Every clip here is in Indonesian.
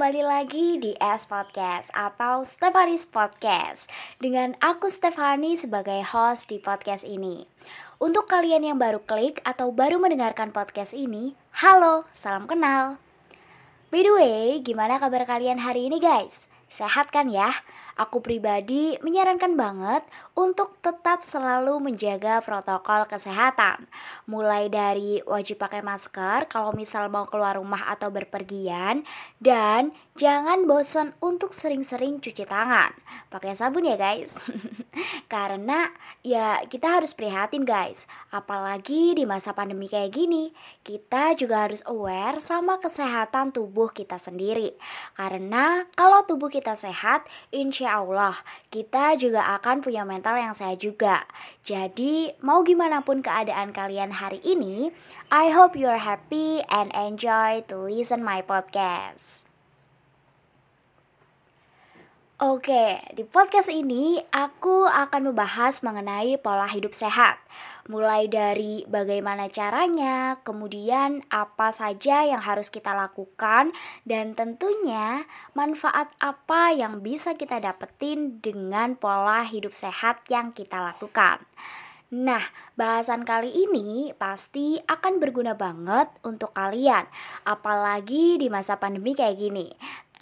kembali lagi di S Podcast atau Stefanis Podcast Dengan aku Stefani sebagai host di podcast ini Untuk kalian yang baru klik atau baru mendengarkan podcast ini Halo, salam kenal By the way, gimana kabar kalian hari ini guys? Sehat kan ya? Aku pribadi menyarankan banget untuk tetap selalu menjaga protokol kesehatan. Mulai dari wajib pakai masker kalau misal mau keluar rumah atau berpergian dan jangan bosan untuk sering-sering cuci tangan. Pakai sabun ya guys. Karena ya kita harus prihatin guys. Apalagi di masa pandemi kayak gini, kita juga harus aware sama kesehatan tubuh kita sendiri. Karena kalau tubuh kita sehat, insya Allah, kita juga akan punya mental yang sehat juga. Jadi, mau gimana pun keadaan kalian hari ini, I hope you're happy and enjoy to listen my podcast. Oke, di podcast ini aku akan membahas mengenai pola hidup sehat. Mulai dari bagaimana caranya, kemudian apa saja yang harus kita lakukan, dan tentunya manfaat apa yang bisa kita dapetin dengan pola hidup sehat yang kita lakukan. Nah, bahasan kali ini pasti akan berguna banget untuk kalian, apalagi di masa pandemi kayak gini.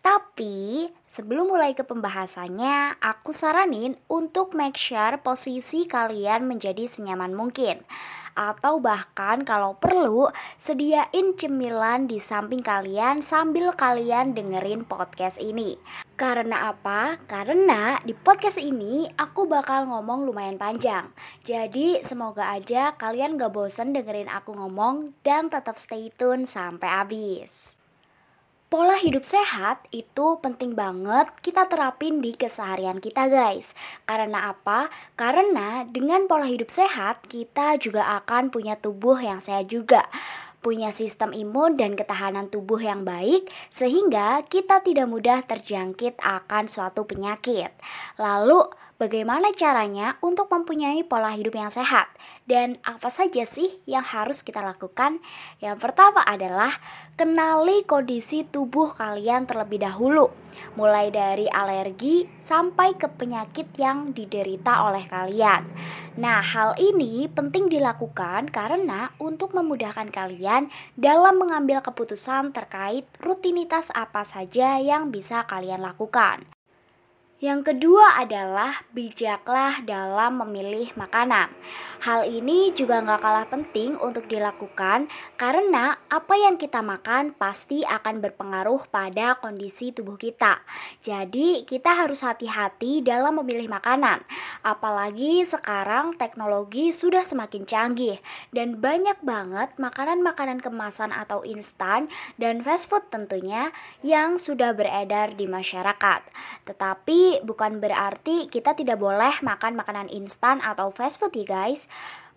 Tapi sebelum mulai ke pembahasannya, aku saranin untuk make sure posisi kalian menjadi senyaman mungkin. Atau bahkan kalau perlu, sediain cemilan di samping kalian sambil kalian dengerin podcast ini. Karena apa? Karena di podcast ini aku bakal ngomong lumayan panjang. Jadi semoga aja kalian gak bosen dengerin aku ngomong dan tetap stay tune sampai habis. Pola hidup sehat itu penting banget kita terapin di keseharian kita guys Karena apa? Karena dengan pola hidup sehat kita juga akan punya tubuh yang sehat juga punya sistem imun dan ketahanan tubuh yang baik, sehingga kita tidak mudah terjangkit akan suatu penyakit. Lalu, bagaimana caranya untuk mempunyai pola hidup yang sehat? Dan apa saja sih yang harus kita lakukan? Yang pertama adalah kenali kondisi tubuh kalian terlebih dahulu, mulai dari alergi sampai ke penyakit yang diderita oleh kalian. Nah, hal ini penting dilakukan karena untuk memudahkan kalian dalam mengambil keputusan terkait rutinitas apa saja yang bisa kalian lakukan. Yang kedua adalah bijaklah dalam memilih makanan. Hal ini juga nggak kalah penting untuk dilakukan karena apa yang kita makan pasti akan berpengaruh pada kondisi tubuh kita. Jadi kita harus hati-hati dalam memilih makanan. Apalagi sekarang teknologi sudah semakin canggih dan banyak banget makanan-makanan kemasan atau instan dan fast food tentunya yang sudah beredar di masyarakat. Tetapi bukan berarti kita tidak boleh makan makanan instan atau fast food ya guys.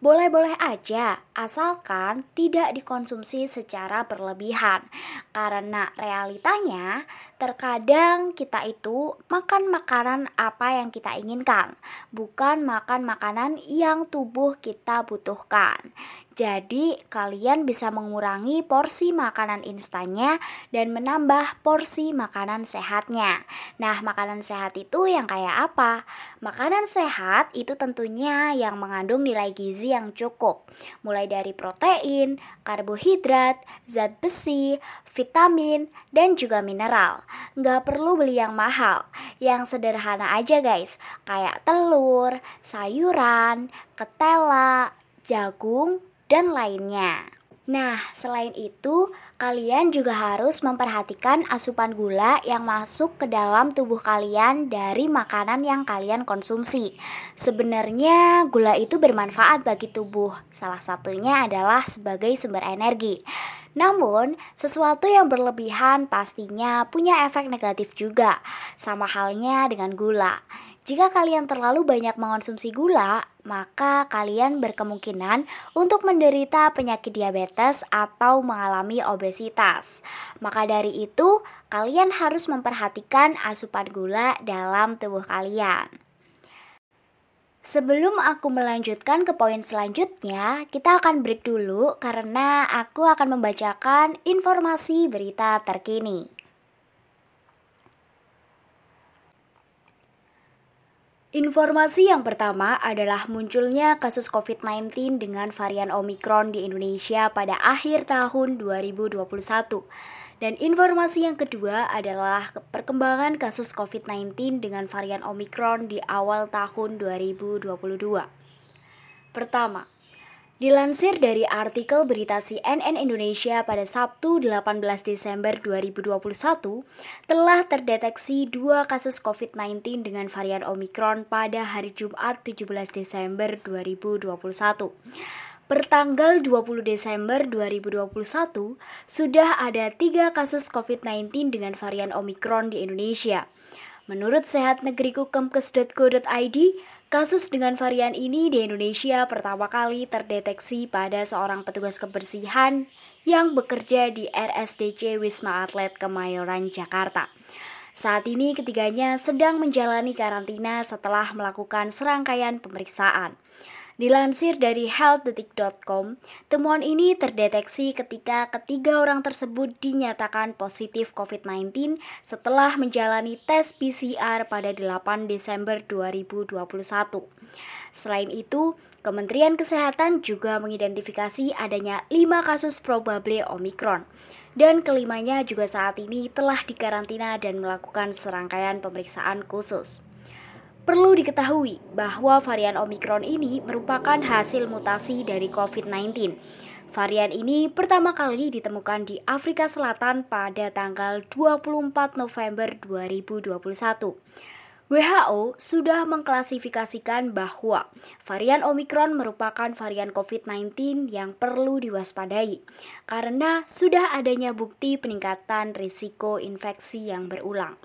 Boleh-boleh aja, asalkan tidak dikonsumsi secara berlebihan. Karena realitanya, terkadang kita itu makan makanan apa yang kita inginkan, bukan makan makanan yang tubuh kita butuhkan. Jadi, kalian bisa mengurangi porsi makanan instannya dan menambah porsi makanan sehatnya. Nah, makanan sehat itu yang kayak apa? Makanan sehat itu tentunya yang mengandung nilai gizi yang cukup, mulai dari protein, karbohidrat, zat besi, vitamin, dan juga mineral. Nggak perlu beli yang mahal, yang sederhana aja guys, kayak telur, sayuran, ketela, jagung, dan lainnya. Nah, selain itu, kalian juga harus memperhatikan asupan gula yang masuk ke dalam tubuh kalian dari makanan yang kalian konsumsi. Sebenarnya, gula itu bermanfaat bagi tubuh. Salah satunya adalah sebagai sumber energi. Namun, sesuatu yang berlebihan pastinya punya efek negatif juga, sama halnya dengan gula. Jika kalian terlalu banyak mengonsumsi gula, maka kalian berkemungkinan untuk menderita penyakit diabetes atau mengalami obesitas. Maka dari itu, kalian harus memperhatikan asupan gula dalam tubuh kalian. Sebelum aku melanjutkan ke poin selanjutnya, kita akan break dulu karena aku akan membacakan informasi berita terkini. Informasi yang pertama adalah munculnya kasus COVID-19 dengan varian Omicron di Indonesia pada akhir tahun 2021. Dan informasi yang kedua adalah perkembangan kasus COVID-19 dengan varian Omicron di awal tahun 2022. Pertama, Dilansir dari artikel berita CNN Indonesia pada Sabtu 18 Desember 2021, telah terdeteksi dua kasus COVID-19 dengan varian Omicron pada hari Jumat 17 Desember 2021. Pertanggal 20 Desember 2021, sudah ada tiga kasus COVID-19 dengan varian Omicron di Indonesia. Menurut sehatnegeriku.kemkes.go.id, Kasus dengan varian ini di Indonesia pertama kali terdeteksi pada seorang petugas kebersihan yang bekerja di RSDC Wisma Atlet Kemayoran, Jakarta. Saat ini ketiganya sedang menjalani karantina setelah melakukan serangkaian pemeriksaan. Dilansir dari healthdetik.com, temuan ini terdeteksi ketika ketiga orang tersebut dinyatakan positif COVID-19 setelah menjalani tes PCR pada 8 Desember 2021. Selain itu, Kementerian Kesehatan juga mengidentifikasi adanya 5 kasus probable Omicron dan kelimanya juga saat ini telah dikarantina dan melakukan serangkaian pemeriksaan khusus. Perlu diketahui bahwa varian Omicron ini merupakan hasil mutasi dari COVID-19. Varian ini pertama kali ditemukan di Afrika Selatan pada tanggal 24 November 2021. WHO sudah mengklasifikasikan bahwa varian Omicron merupakan varian COVID-19 yang perlu diwaspadai karena sudah adanya bukti peningkatan risiko infeksi yang berulang.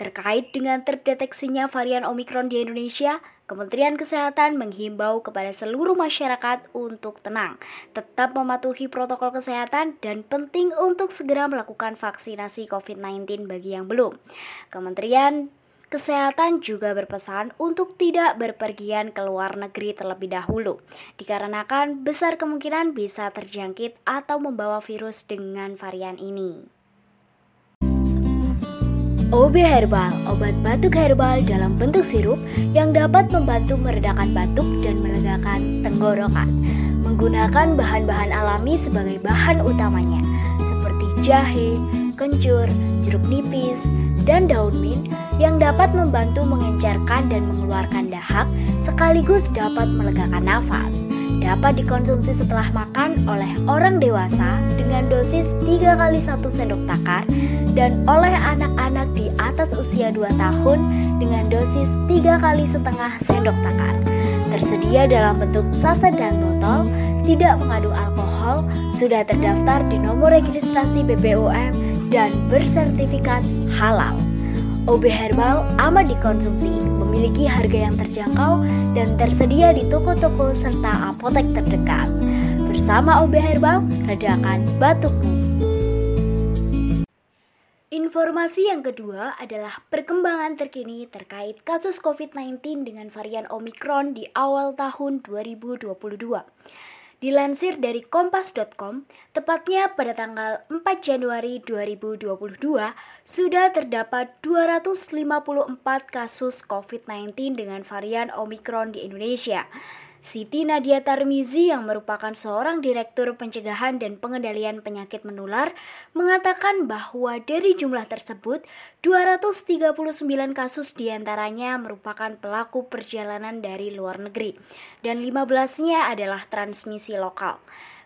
Terkait dengan terdeteksinya varian Omikron di Indonesia, Kementerian Kesehatan menghimbau kepada seluruh masyarakat untuk tenang, tetap mematuhi protokol kesehatan, dan penting untuk segera melakukan vaksinasi COVID-19 bagi yang belum. Kementerian Kesehatan juga berpesan untuk tidak berpergian ke luar negeri terlebih dahulu, dikarenakan besar kemungkinan bisa terjangkit atau membawa virus dengan varian ini. OB Herbal, obat batuk herbal dalam bentuk sirup yang dapat membantu meredakan batuk dan melegakan tenggorokan. Menggunakan bahan-bahan alami sebagai bahan utamanya, seperti jahe, kencur, jeruk nipis, dan daun mint yang dapat membantu mengencerkan dan mengeluarkan dahak sekaligus dapat melegakan nafas dapat dikonsumsi setelah makan oleh orang dewasa dengan dosis 3 kali 1 sendok takar dan oleh anak-anak di atas usia 2 tahun dengan dosis 3 kali setengah sendok takar. Tersedia dalam bentuk saset dan botol, tidak mengandung alkohol, sudah terdaftar di nomor registrasi BPOM dan bersertifikat halal. OB Herbal aman dikonsumsi, memiliki harga yang terjangkau dan tersedia di toko-toko serta apotek terdekat. Bersama OB Herbal, redakan batukmu. Informasi yang kedua adalah perkembangan terkini terkait kasus COVID-19 dengan varian Omicron di awal tahun 2022. Dilansir dari kompas.com, tepatnya pada tanggal 4 Januari 2022, sudah terdapat 254 kasus COVID-19 dengan varian Omicron di Indonesia. Siti Nadia Tarmizi yang merupakan seorang direktur pencegahan dan pengendalian penyakit menular mengatakan bahwa dari jumlah tersebut 239 kasus di antaranya merupakan pelaku perjalanan dari luar negeri dan 15-nya adalah transmisi lokal.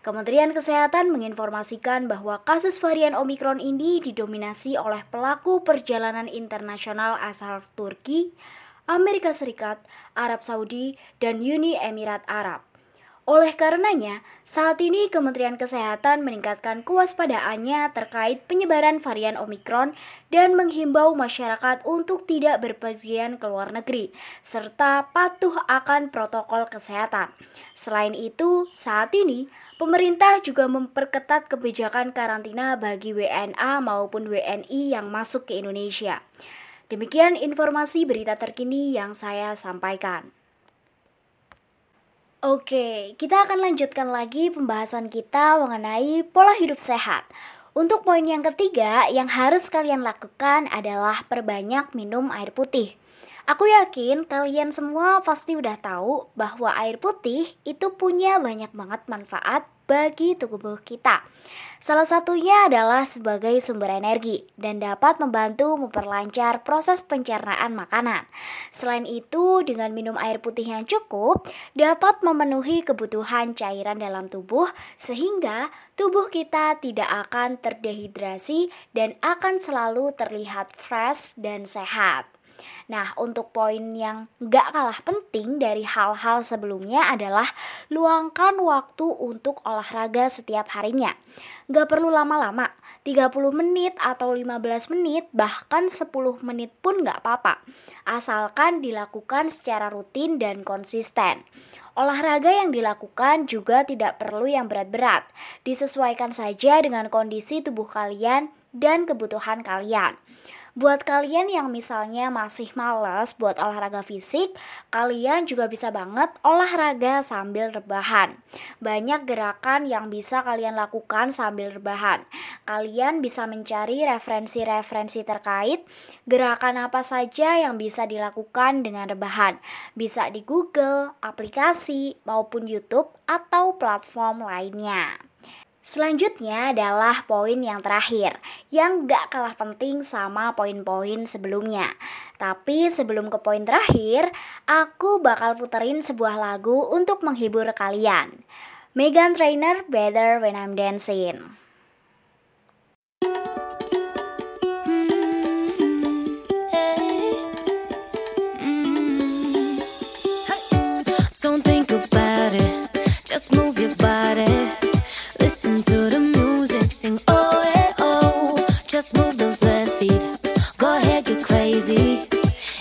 Kementerian Kesehatan menginformasikan bahwa kasus varian Omikron ini didominasi oleh pelaku perjalanan internasional asal Turki, Amerika Serikat, Arab Saudi, dan Uni Emirat Arab. Oleh karenanya, saat ini Kementerian Kesehatan meningkatkan kewaspadaannya terkait penyebaran varian Omikron dan menghimbau masyarakat untuk tidak berpergian ke luar negeri, serta patuh akan protokol kesehatan. Selain itu, saat ini pemerintah juga memperketat kebijakan karantina bagi WNA maupun WNI yang masuk ke Indonesia. Demikian informasi berita terkini yang saya sampaikan. Oke, kita akan lanjutkan lagi pembahasan kita mengenai pola hidup sehat. Untuk poin yang ketiga, yang harus kalian lakukan adalah perbanyak minum air putih. Aku yakin kalian semua pasti udah tahu bahwa air putih itu punya banyak banget manfaat bagi tubuh kita. Salah satunya adalah sebagai sumber energi dan dapat membantu memperlancar proses pencernaan makanan. Selain itu, dengan minum air putih yang cukup dapat memenuhi kebutuhan cairan dalam tubuh sehingga tubuh kita tidak akan terdehidrasi dan akan selalu terlihat fresh dan sehat. Nah, untuk poin yang gak kalah penting dari hal-hal sebelumnya adalah luangkan waktu untuk olahraga setiap harinya. Gak perlu lama-lama, 30 menit atau 15 menit, bahkan 10 menit pun gak apa-apa. Asalkan dilakukan secara rutin dan konsisten. Olahraga yang dilakukan juga tidak perlu yang berat-berat. Disesuaikan saja dengan kondisi tubuh kalian dan kebutuhan kalian. Buat kalian yang misalnya masih males buat olahraga fisik, kalian juga bisa banget olahraga sambil rebahan. Banyak gerakan yang bisa kalian lakukan sambil rebahan. Kalian bisa mencari referensi-referensi terkait gerakan apa saja yang bisa dilakukan dengan rebahan. Bisa di Google, aplikasi, maupun YouTube atau platform lainnya. Selanjutnya adalah poin yang terakhir, yang gak kalah penting sama poin-poin sebelumnya. Tapi sebelum ke poin terakhir, aku bakal puterin sebuah lagu untuk menghibur kalian. Megan Trainer Better When I'm Dancing. Just move your body. Listen to the music, sing oh eh oh. Just move those left feet, go ahead get crazy.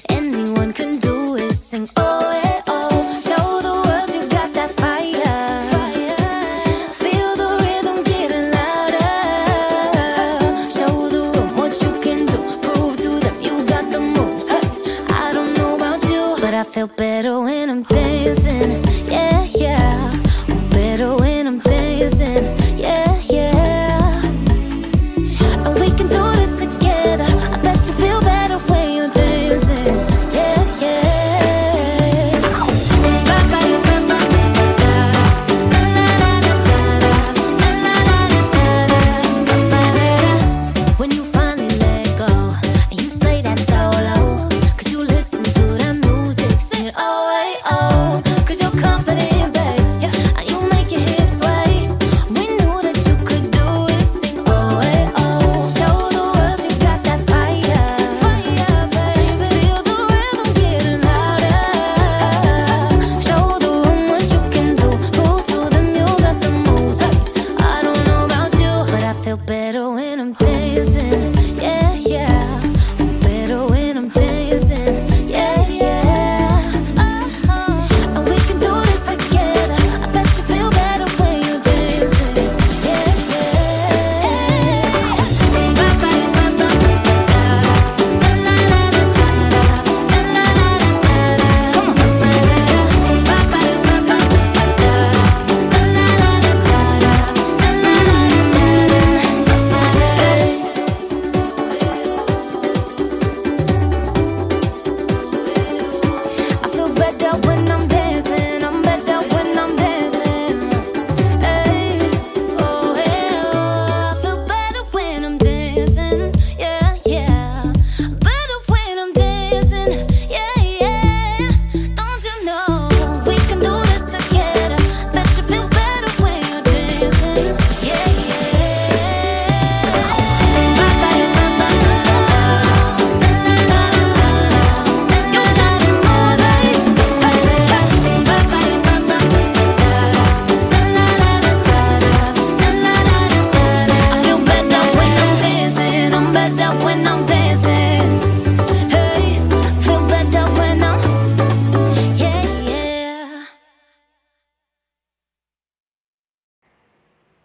Anyone can do it, sing oh eh oh. Show the world you got that fire. Feel the rhythm getting louder. Show the room what you can do. Prove to them you got the moves. I don't know about you, but I feel better when I'm dancing. Yeah, yeah. Better.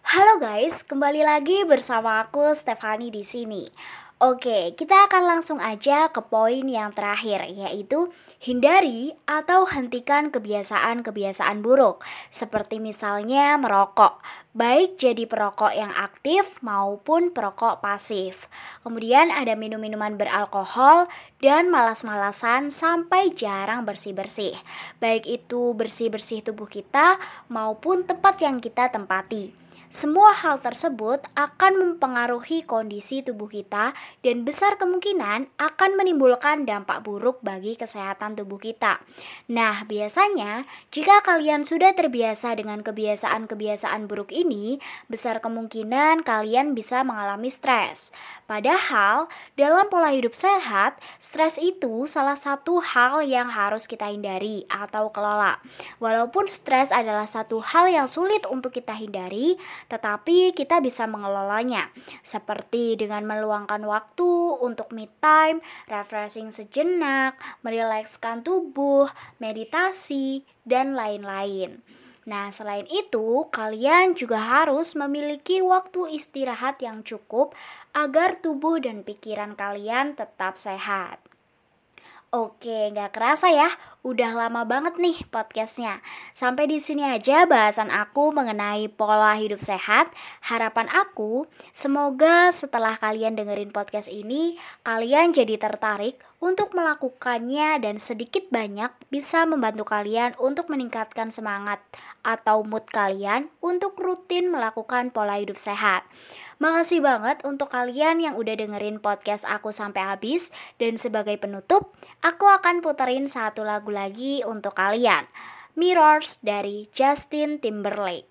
Halo guys, kembali lagi bersama aku Stefani di sini. Oke, kita akan langsung aja ke poin yang terakhir, yaitu hindari atau hentikan kebiasaan-kebiasaan buruk, seperti misalnya merokok, baik jadi perokok yang aktif maupun perokok pasif. Kemudian ada minum-minuman beralkohol dan malas-malasan sampai jarang bersih-bersih, baik itu bersih-bersih tubuh kita maupun tempat yang kita tempati. Semua hal tersebut akan mempengaruhi kondisi tubuh kita dan besar kemungkinan akan menimbulkan dampak buruk bagi kesehatan tubuh kita. Nah, biasanya jika kalian sudah terbiasa dengan kebiasaan-kebiasaan buruk ini, besar kemungkinan kalian bisa mengalami stres. Padahal, dalam pola hidup sehat, stres itu salah satu hal yang harus kita hindari atau kelola. Walaupun stres adalah satu hal yang sulit untuk kita hindari, tetapi kita bisa mengelolanya, seperti dengan meluangkan waktu untuk me time, refreshing sejenak, merilekskan tubuh, meditasi, dan lain-lain. Nah, selain itu, kalian juga harus memiliki waktu istirahat yang cukup agar tubuh dan pikiran kalian tetap sehat. Oke, nggak kerasa ya, udah lama banget nih podcastnya. Sampai di sini aja bahasan aku mengenai pola hidup sehat. Harapan aku, semoga setelah kalian dengerin podcast ini, kalian jadi tertarik untuk melakukannya dan sedikit banyak bisa membantu kalian untuk meningkatkan semangat atau mood kalian untuk rutin melakukan pola hidup sehat. Makasih banget untuk kalian yang udah dengerin podcast aku sampai habis dan sebagai penutup, aku akan puterin satu lagu lagi untuk kalian. Mirrors dari Justin Timberlake.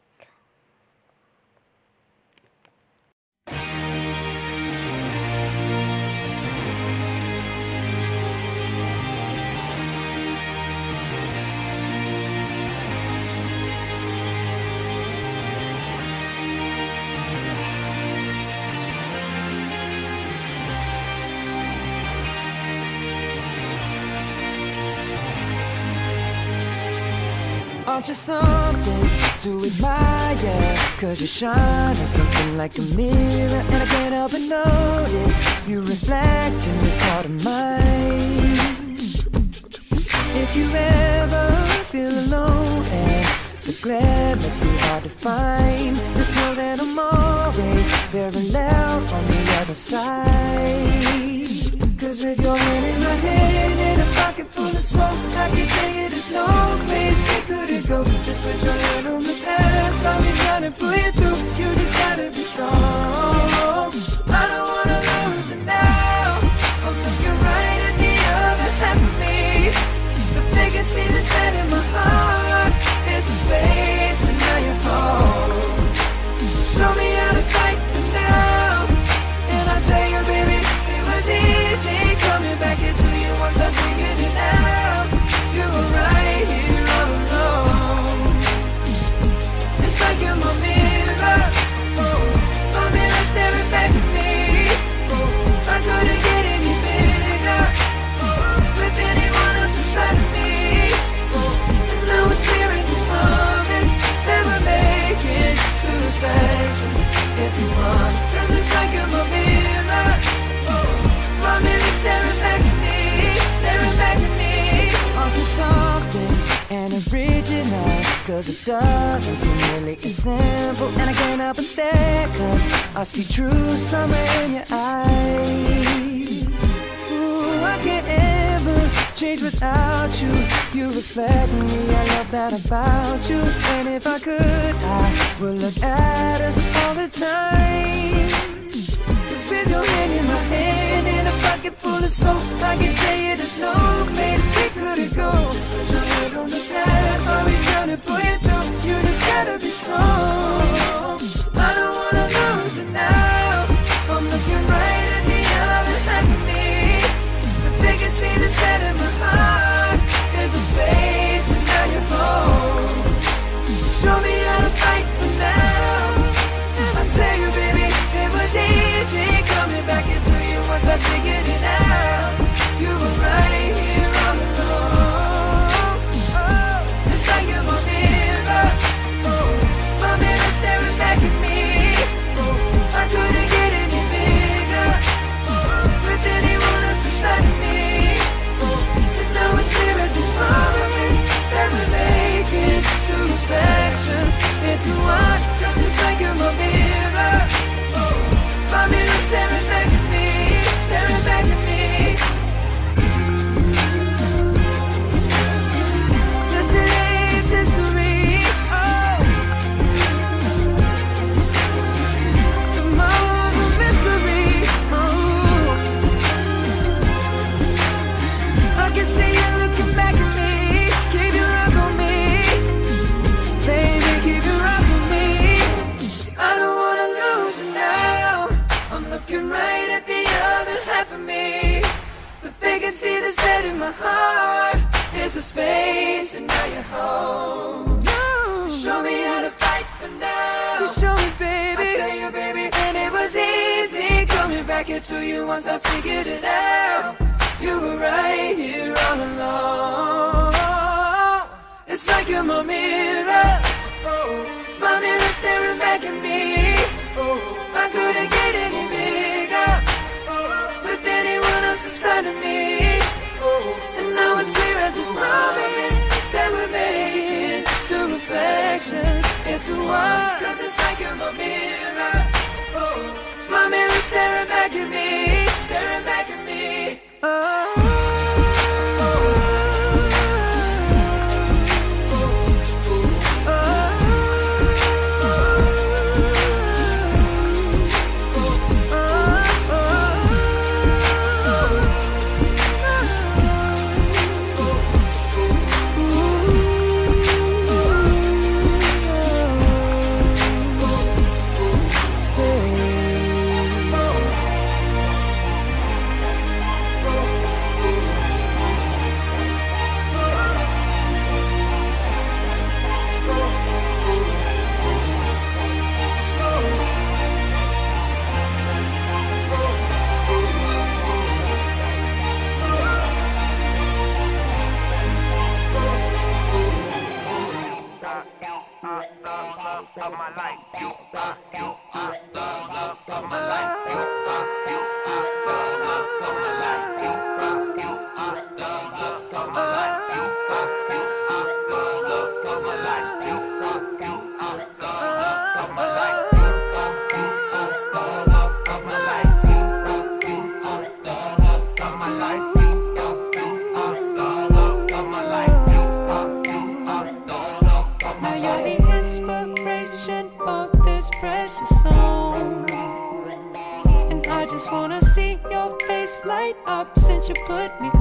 Aren't you something to admire? Cause you shine at something like a mirror And I can't help but notice You reflect in this heart of mine If you ever feel alone and the glare makes me hard to find Just know that I'm always very loud on the other side Cause with your hand in my hand full of soap I can tell you there's no place we couldn't go. Just put your hand on the past I'll be trying to pull you through. You just gotta be strong Cause it doesn't seem really as simple And I can't help but stare Cause I see true summer in your eyes. Ooh, I can't ever change without you. You reflect me, I love that about you. And if I could, I would look at us all the time Cause with your hand in my hand and a pocket full of soap. I can tell you there's no place we couldn't go Just put your head on the past, I'll trying to pull you through. You just gotta be strong. I don't wanna lose you now. I'm looking right at the other half of me. Set in my heart mirror. Oh, my mirror staring back at me. put me